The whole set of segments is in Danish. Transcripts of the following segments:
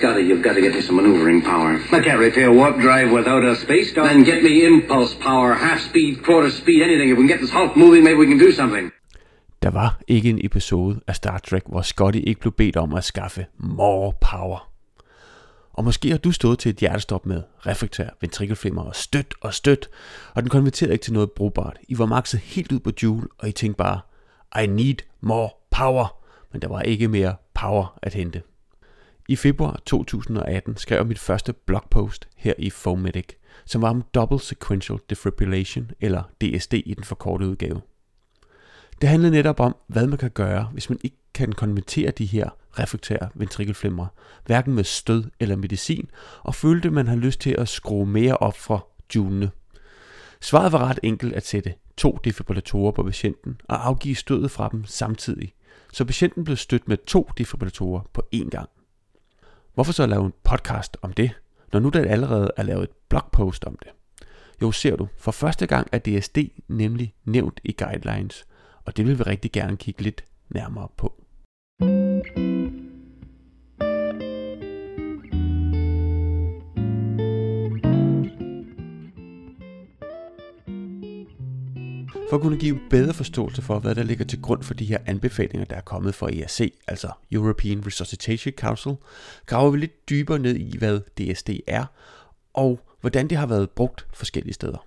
Scotty, you've got to get me some maneuvering power. I can't repair warp drive without a space dog. Then get me impulse power, half speed, quarter speed, anything. If we can get this Hulk moving, maybe we can do something. Der var ikke en episode af Star Trek, hvor Scotty ikke blev bedt om at skaffe more power. Og måske har du stået til et hjertestop med reflektør, ventrikelflimmer og støt og støt, og den konverterede ikke til noget brugbart. I var makset helt ud på Joule, og I tænkte bare, I need more power. Men der var ikke mere power at hente. I februar 2018 skrev jeg mit første blogpost her i Fomedic, som var om Double Sequential Defibrillation, eller DSD i den forkortede udgave. Det handlede netop om, hvad man kan gøre, hvis man ikke kan konvertere de her reflektære ventrikelflimre, hverken med stød eller medicin, og følte, man har lyst til at skrue mere op for julene. Svaret var ret enkelt at sætte to defibrillatorer på patienten og afgive stødet fra dem samtidig, så patienten blev stødt med to defibrillatorer på én gang. Hvorfor så lave en podcast om det, når nu der allerede er lavet et blogpost om det? Jo, ser du, for første gang er DSD nemlig nævnt i guidelines, og det vil vi rigtig gerne kigge lidt nærmere på. For at kunne give en bedre forståelse for, hvad der ligger til grund for de her anbefalinger, der er kommet fra ERC, altså European Resuscitation Council, graver vi lidt dybere ned i, hvad DSD er, og hvordan det har været brugt forskellige steder.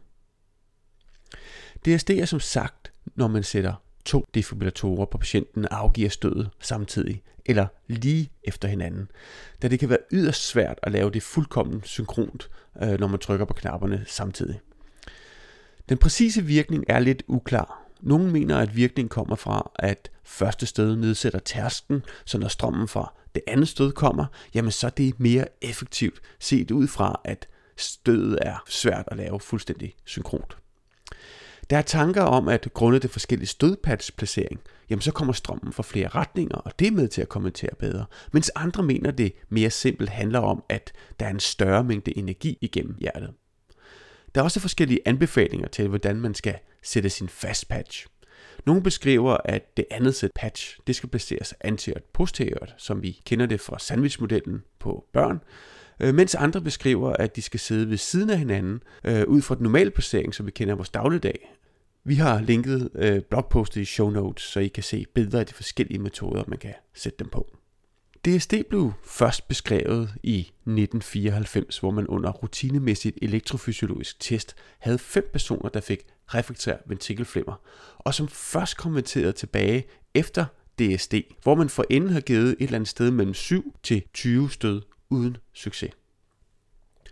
DSD er som sagt, når man sætter to defibrillatorer på patienten afgiver stødet samtidig, eller lige efter hinanden, da det kan være yderst svært at lave det fuldkommen synkront, øh, når man trykker på knapperne samtidig. Den præcise virkning er lidt uklar. Nogle mener, at virkningen kommer fra, at første stød nedsætter tærsken, så når strømmen fra det andet stød kommer, jamen så er det mere effektivt set ud fra, at stødet er svært at lave fuldstændig synkront. Der er tanker om, at grundet det forskellige stødpads placering, jamen så kommer strømmen fra flere retninger, og det er med til at kommentere bedre. Mens andre mener, det mere simpelt handler om, at der er en større mængde energi igennem hjertet. Der er også forskellige anbefalinger til, hvordan man skal sætte sin fast patch. Nogle beskriver, at det andet sæt patch, det skal placeres anteriort posteriort, som vi kender det fra sandwichmodellen på børn, øh, mens andre beskriver, at de skal sidde ved siden af hinanden, øh, ud fra den normale placering, som vi kender vores dagligdag. Vi har linket øh, blogpostet i show notes, så I kan se billeder af de forskellige metoder, man kan sætte dem på. DSD blev først beskrevet i 1994, hvor man under rutinemæssigt elektrofysiologisk test havde fem personer, der fik refraktær ventrikelflimmer, og som først konverterede tilbage efter DSD, hvor man for enden har givet et eller andet sted mellem 7 til 20 stød uden succes.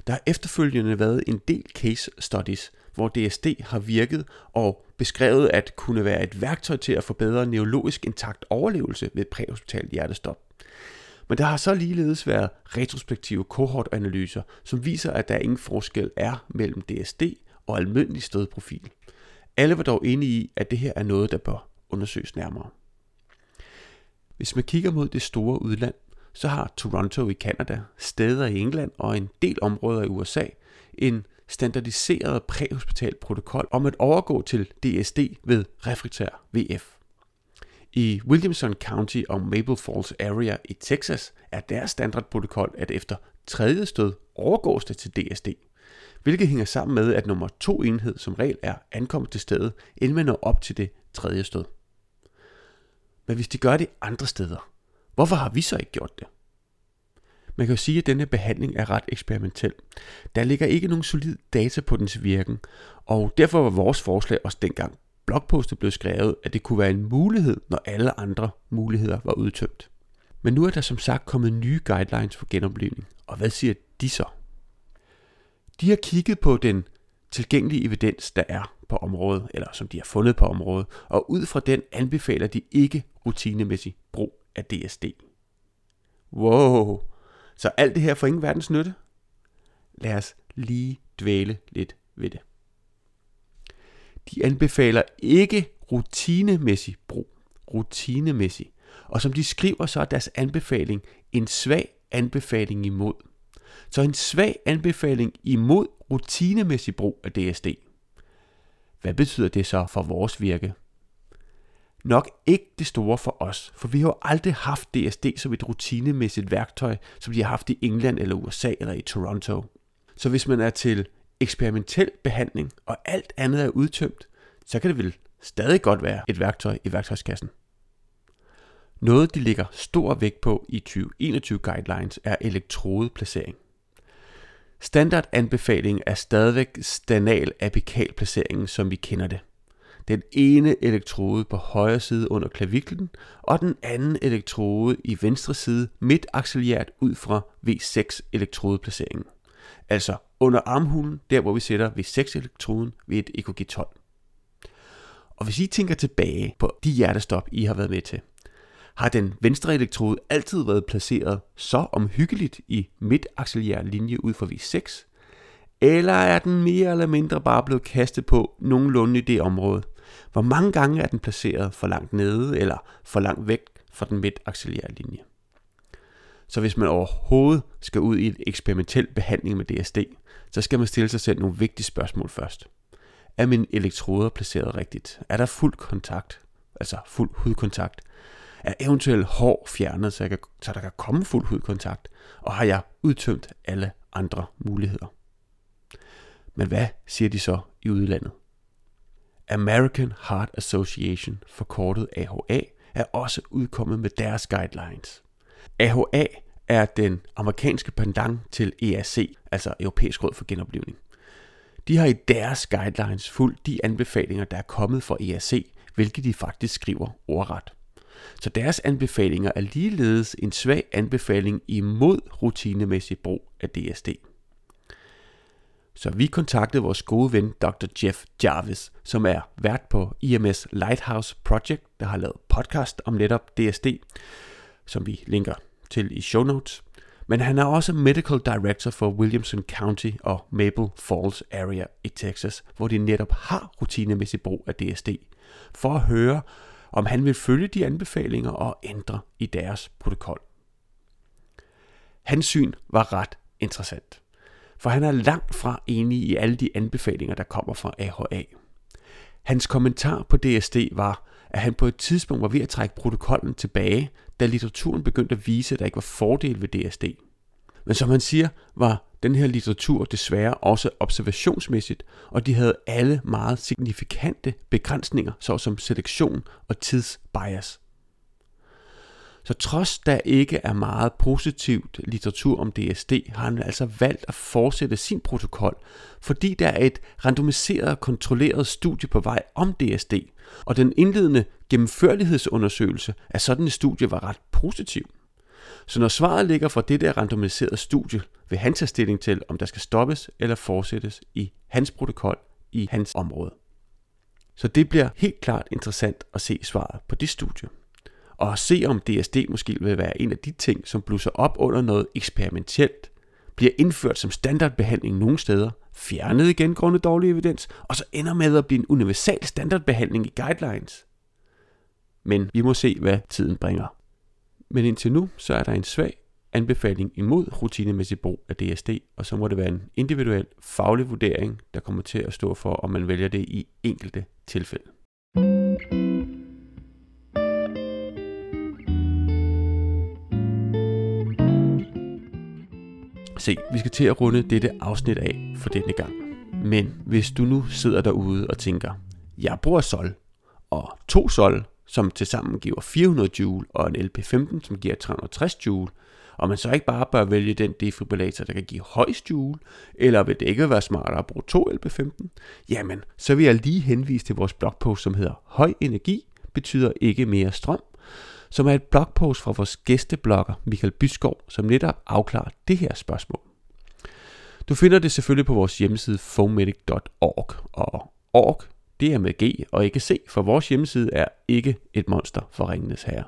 Der har efterfølgende været en del case studies, hvor DSD har virket og beskrevet at kunne være et værktøj til at forbedre neurologisk intakt overlevelse ved præhospitalt hjertestop. Men der har så ligeledes været retrospektive kohortanalyser, som viser, at der ingen forskel er mellem DSD og almindelig stødprofil. Alle var dog enige i, at det her er noget, der bør undersøges nærmere. Hvis man kigger mod det store udland, så har Toronto i Canada, steder i England og en del områder i USA en standardiseret præhospital protokol om at overgå til DSD ved refraktær VF. I Williamson County og Maple Falls Area i Texas er deres standardprotokol, at efter tredje stød overgås det til DSD, hvilket hænger sammen med, at nummer to enhed som regel er ankommet til stedet, inden man når op til det tredje stød. Men hvis de gør det andre steder, hvorfor har vi så ikke gjort det? Man kan jo sige, at denne behandling er ret eksperimentel. Der ligger ikke nogen solid data på dens virken, og derfor var vores forslag også dengang blogpostet blev skrevet, at det kunne være en mulighed, når alle andre muligheder var udtømt. Men nu er der som sagt kommet nye guidelines for genoplevning, og hvad siger de så? De har kigget på den tilgængelige evidens, der er på området, eller som de har fundet på området, og ud fra den anbefaler de ikke rutinemæssig brug af DSD. Wow, så alt det her for ingen verdens nytte? Lad os lige dvæle lidt ved det. De anbefaler ikke rutinemæssig brug. Rutinemæssig. Og som de skriver, så er deres anbefaling en svag anbefaling imod. Så en svag anbefaling imod rutinemæssig brug af DSD. Hvad betyder det så for vores virke? nok ikke det store for os, for vi har jo aldrig haft DSD som et rutinemæssigt værktøj, som de har haft i England eller USA eller i Toronto. Så hvis man er til eksperimentel behandling, og alt andet er udtømt, så kan det vel stadig godt være et værktøj i værktøjskassen. Noget, de lægger stor vægt på i 2021 guidelines, er elektrodeplacering. Standardanbefalingen er stadigvæk stanal apikalplaceringen, som vi kender det. Den ene elektrode på højre side under klaviklen, og den anden elektrode i venstre side midt akcelleret ud fra V6 elektrodeplaceringen. Altså under armhulen, der hvor vi sætter V6 elektroden ved et EKG 12. Og hvis I tænker tilbage på de hjertestop, I har været med til, har den venstre elektrode altid været placeret så omhyggeligt i midtakcellær linje ud for V6, eller er den mere eller mindre bare blevet kastet på nogenlunde i det område? Hvor mange gange er den placeret for langt nede eller for langt væk fra den midtakcellær linje? Så hvis man overhovedet skal ud i en eksperimentel behandling med DSD, så skal man stille sig selv nogle vigtige spørgsmål først. Er mine elektroder placeret rigtigt? Er der fuld kontakt? Altså fuld hudkontakt? Er eventuelt hår fjernet, så, jeg kan, så der kan komme fuld hudkontakt? Og har jeg udtømt alle andre muligheder? Men hvad siger de så i udlandet? American Heart Association, forkortet AHA, er også udkommet med deres guidelines. AHA er den amerikanske pendant til EAC, altså Europæisk Råd for Genoplevning. De har i deres guidelines fulgt de anbefalinger, der er kommet fra EAC, hvilket de faktisk skriver ordret. Så deres anbefalinger er ligeledes en svag anbefaling imod rutinemæssig brug af DSD. Så vi kontaktede vores gode ven Dr. Jeff Jarvis, som er vært på IMS Lighthouse Project, der har lavet podcast om netop DSD, som vi linker til i show notes. Men han er også Medical Director for Williamson County og Maple Falls Area i Texas, hvor de netop har rutinemæssig brug af DSD, for at høre, om han vil følge de anbefalinger og ændre i deres protokol. Hans syn var ret interessant, for han er langt fra enig i alle de anbefalinger, der kommer fra AHA. Hans kommentar på DSD var, at han på et tidspunkt var ved at trække protokollen tilbage, da litteraturen begyndte at vise, at der ikke var fordel ved DSD. Men som han siger, var den her litteratur desværre også observationsmæssigt, og de havde alle meget signifikante begrænsninger, såsom selektion og tidsbias. Så trods der ikke er meget positivt litteratur om DSD, har han altså valgt at fortsætte sin protokol, fordi der er et randomiseret og kontrolleret studie på vej om DSD, og den indledende gennemførlighedsundersøgelse af sådan et studie var ret positiv. Så når svaret ligger fra det der randomiserede studie, vil han tage stilling til, om der skal stoppes eller fortsættes i hans protokol i hans område. Så det bliver helt klart interessant at se svaret på det studie. Og se om DSD måske vil være en af de ting, som blusser op under noget eksperimentelt, bliver indført som standardbehandling nogle steder, fjernet igen grundet dårlig evidens, og så ender med at blive en universal standardbehandling i guidelines. Men vi må se, hvad tiden bringer. Men indtil nu, så er der en svag anbefaling imod rutinemæssig brug af DSD, og så må det være en individuel faglig vurdering, der kommer til at stå for, om man vælger det i enkelte tilfælde. Se, vi skal til at runde dette afsnit af for denne gang. Men hvis du nu sidder derude og tænker, jeg bruger sol, og to sol som tilsammen giver 400 joule, og en LP15, som giver 360 joule, og man så ikke bare bør vælge den defibrillator, der kan give højst joule, eller vil det ikke være smartere at bruge to LP15, jamen, så vil jeg lige henvise til vores blogpost, som hedder Høj energi betyder ikke mere strøm, som er et blogpost fra vores gæsteblogger Michael Byskov, som netop afklarer det her spørgsmål. Du finder det selvfølgelig på vores hjemmeside foamedic.org, og org det er med G og ikke C, for vores hjemmeside er ikke et monster for Ringenes Herre.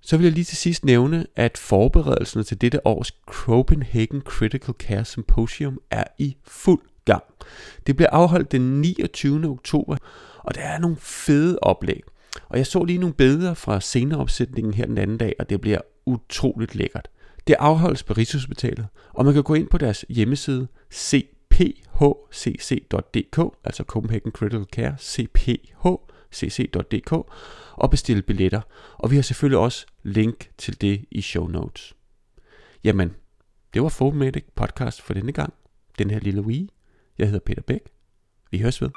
Så vil jeg lige til sidst nævne, at forberedelserne til dette års Copenhagen Critical Care Symposium er i fuld gang. Det bliver afholdt den 29. oktober, og der er nogle fede oplæg. Og jeg så lige nogle billeder fra sceneopsætningen her den anden dag, og det bliver utroligt lækkert. Det afholdes på Rigshospitalet, og man kan gå ind på deres hjemmeside, cphcc.dk, altså Copenhagen Critical Care, cphcc.dk, og bestille billetter. Og vi har selvfølgelig også link til det i show notes. Jamen, det var Fotomatic podcast for denne gang. Den her lille Wii. Jeg hedder Peter Bæk. Vi høres ved.